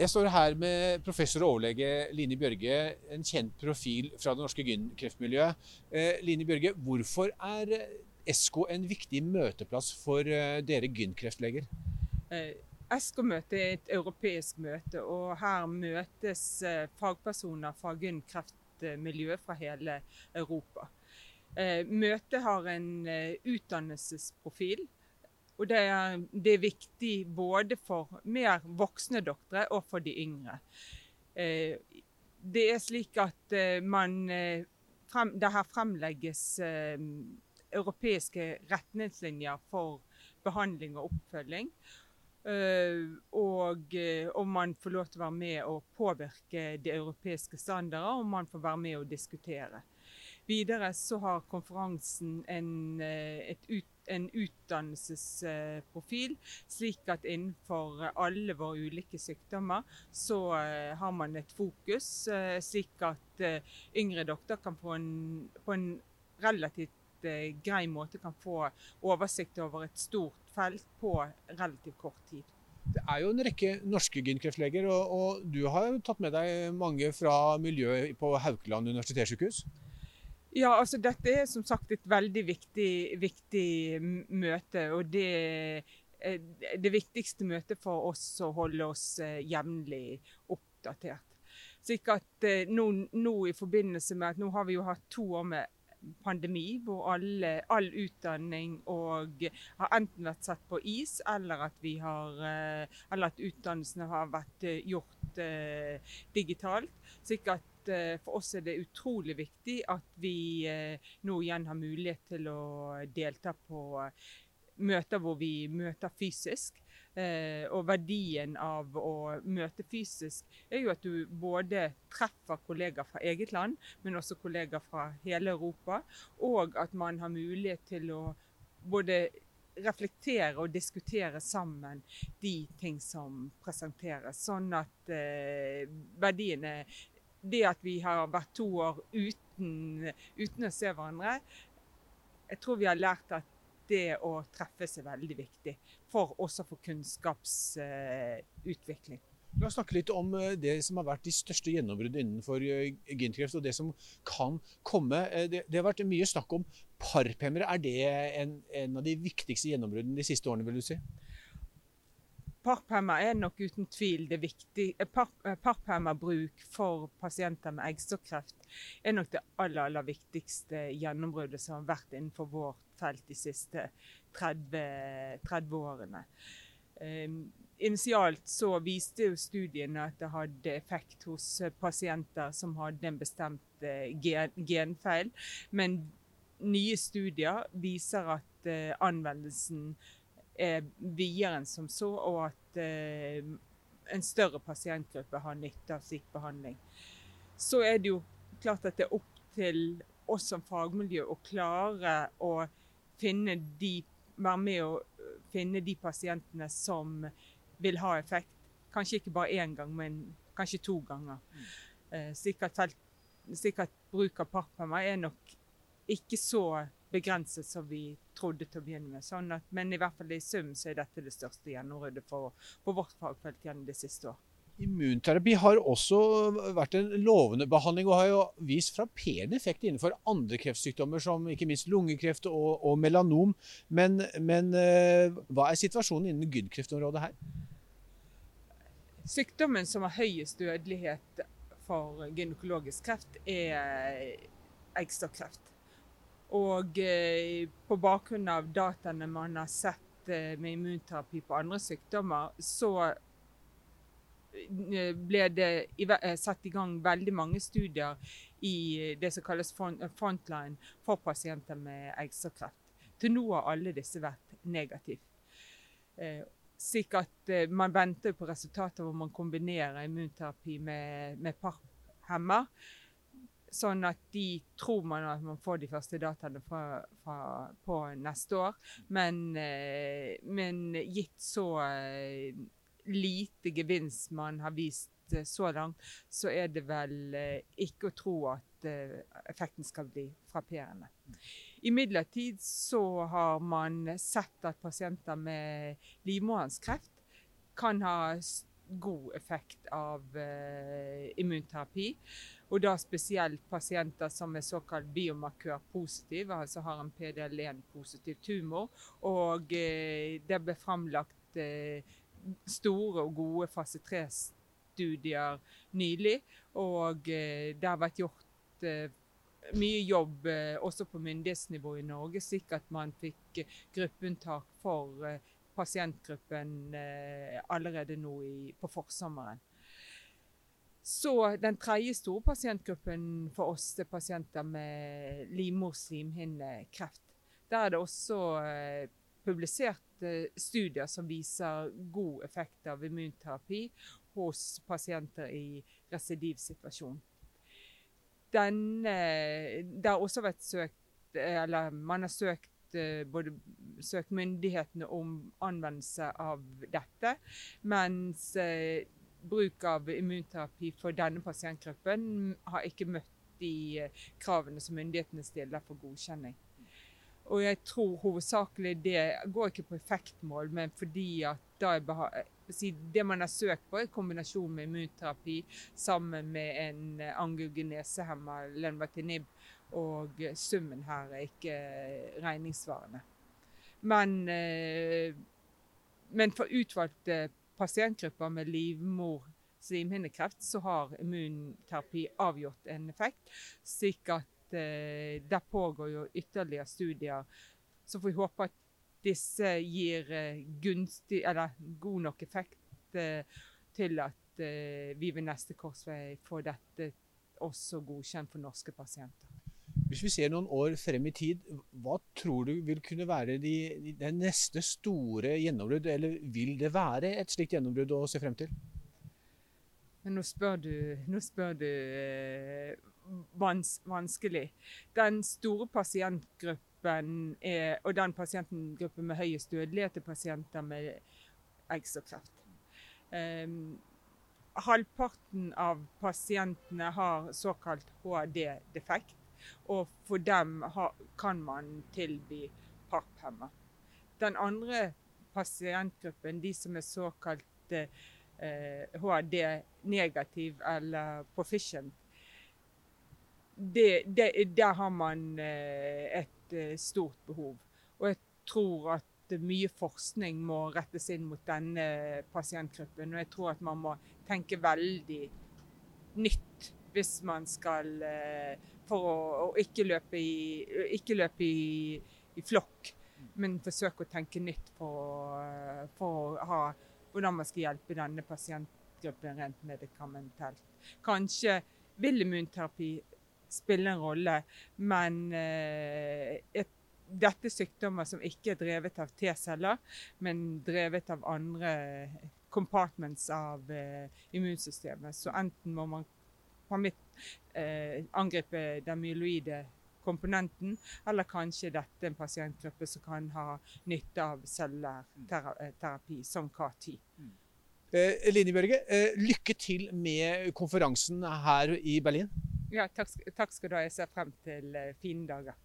Jeg står her med professor og overlege Line Bjørge, en kjent profil fra det norske gynkreftmiljøet. Eh, Line Bjørge, hvorfor er ESCO en viktig møteplass for eh, dere gynkreftleger? Eh, ESCO-møtet er et europeisk møte, og her møtes eh, fagpersoner fra gynkreftmiljøet fra hele Europa. Eh, møtet har en eh, utdannelsesprofil og det er, det er, viktig både for mer voksne doktere og for de yngre. Eh, det er slik at eh, man eh, frem, Det her fremlegges europeiske retningslinjer for behandling og oppfølging. Og om man får lov til å være med og påvirke de europeiske standarder, og man får være med og diskutere. Videre så har konferansen en, et ut, en utdannelsesprofil, slik at innenfor alle våre ulike sykdommer så eh, har man et fokus, eh, slik at eh, yngre doktorer kan få en, på en relativt grei måte kan få oversikt over et stort felt på relativt kort tid. Det er jo en rekke norske gynkreftleger, og, og du har jo tatt med deg mange fra miljøet på Haukeland universitetssykehus? Ja, altså dette er som sagt et veldig viktig, viktig møte. Og det er det viktigste møtet for oss å holde oss eh, jevnlig oppdatert. Slik at eh, nå, nå, i forbindelse med at nå har vi jo hatt to år med pandemi, hvor alle, all utdanning og har enten vært satt på is, eller at, vi har, eh, eller at utdannelsene har vært gjort eh, digitalt. Slik at Eh, for oss er det utrolig viktig at vi eh, nå igjen har mulighet til å delta på eh, møter hvor vi møter fysisk. og verdien av å møte fysisk er jo at du både treffer kollegaer fra eget land, men også kollegaer fra hele Europa. Og at man har mulighet til å både reflektere og diskutere sammen de ting som presenteres. Sånn at eh, verdiene det at vi har vært to år uten, uten, å se hverandre Jeg tror vi har lært at det å treffes er veldig viktig for også for kunnskapsutvikling. La oss snakke litt om eh, det som har vært de største gjennombruddene innenfor eh, gynkreft, og det som kan komme. Eh, det, det har vært mye snakk om parphemmere. Er det en, en av de viktigste gjennombruddene de siste årene, vil du si? Parphemmer er nok uten tvil det viktige. Eh, eh, for pasienter med eggstokkreft er nok det aller, aller viktigste gjennombruddet som har vært innenfor vårt felt de siste 30, 30 årene. Um, initialt så viste jo studiene at det hadde effekt hos pasienter som hadde en bestemt gen, genfeil, men nye studier viser at anvendelsen er videre enn som så, og at eh, en større pasientgruppe har nytte av slik behandling. Så er det jo klart at det er opp til oss som fagmiljø å klare å finne de, være med å finne de pasientene som vil ha effekt. Kanskje ikke bare én gang, men kanskje to ganger. Mm. Eh, slik at bruk av parphemmer er nok ikke så begrenset som vi trodde til å begynne med. Sånn at, men i hvert fall i sum så er dette det største gjennombruddet for, vårt fagfelt gjennom det siste året. Immunterapi har også vært en lovende behandling og har jo vist frapperende effekt innenfor andre kreftsykdommer, som ikke minst lungekreft og, og melanom. Men, men, eh, hva er situasjonen innen gynkreftområdet her? Sykdommen som har høyest dødelighet for gynekologisk kreft, er eggstokkreft. Og eh, på bakgrunn av dataene man har sett eh, med immunterapi på andre sykdommer, så eh, ble det satt i gang veldig mange studier i det som kalles frontline for pasienter med eggstokkreft. Til nå har alle disse vært negative. Slik at man venter på resultater hvor man kombinerer immunterapi med, med parhemmer. Sånn at de tror man at man får de første dataene fra, fra, på neste år. Men, eh, men gitt så eh, lite gevinst man har vist eh, så langt, så er det vel ikke å tro at effekten skal bli frapperende. Imidlertid så har man sett at pasienter med livmorhalskreft kan ha god effekt av eh, immunterapi. Og da spesielt pasienter som er såkalt biomarkørpositive, altså har en PDL1-positiv tumor. Og eh, det ble framlagt eh, store og gode fase 3-studier nylig. Og eh, det har vært gjort eh, mye jobb eh, også på myndighetsnivå i Norge, slik at man fikk gruppeunntak for pasientgruppen eh, allerede nå i, på forsommeren. Så den tredje store pasientgruppen for oss er pasienter med livmorslimhinnekreft. Der er det også eh, publisert eh, studier som viser god effekt av immunterapi hos pasienter i residivsituasjon. Denne, det har også vært søkt eller man har søkt både søke myndighetene om anvendelse av dette, mens eh, bruk av immunterapi for denne pasientgruppen har ikke møtt de eh, kravene som myndighetene stiller for godkjenning. Og jeg tror hovedsakelig det går ikke på effektmål, men fordi at det man har søkt på, er kombinasjon med immunterapi sammen med en angiogenesehemmer, lenvatinib, og summen her er ikke regningssvarende. Men, men for utvalgte pasientgrupper med livmor slimhinnekreft, så har immunterapi avgjort en effekt. Slik at eh, der pågår jo ytterligere studier. Så får vi håpe at disse gir eh, gunstig, eller god nok effekt eh, til at eh, vi ved neste korsvei får dette også godkjent for norske pasienter. Hvis vi ser noen år frem i tid, hva tror du vil kunne være de, de, neste store gjennombrudd? Eller vil det være et slikt gjennombrudd å se frem til? Men nå spør du, nå spør du eh, vans, vanskelig. Den store pasientgruppen er, og den pasientgruppen med høyest dødelighet er pasienter med eggstokkreft. Um, halvparten av pasientene har såkalt HD-defekt. Og for dem kan man tilby PAP-hemmer. Den andre pasientgruppen, de som er såkalt eh, HD-negativ eller proficient, der har man eh, et eh, stort behov. Og jeg tror at mye forskning må rettes inn mot denne pasientgruppen. Og jeg tror at man må tenke veldig nytt hvis man skal eh, For å, å ikke løpe i, ikke løpe i, i flokk, men forsøke å tenke nytt for, for å ha hvordan man skal hjelpe denne pasientgruppen rent medikamentelt. Kanskje vil immunterapi spille en rolle, men eh, et, dette er sykdommer som ikke er drevet av T-celler, men drevet av andre compartments av eh, immunsystemet. Så enten må man på eh, angripe den myeloide komponenten, eller kanskje dette er en pasientgruppe som kan ha nytte av celleterapi, som CAR-10. Mm. Eh, Line Bjørge, eh, lykke til med konferansen her i Berlin. Ja, takk, takk skal du ha. Jeg ser frem til eh, fine dager.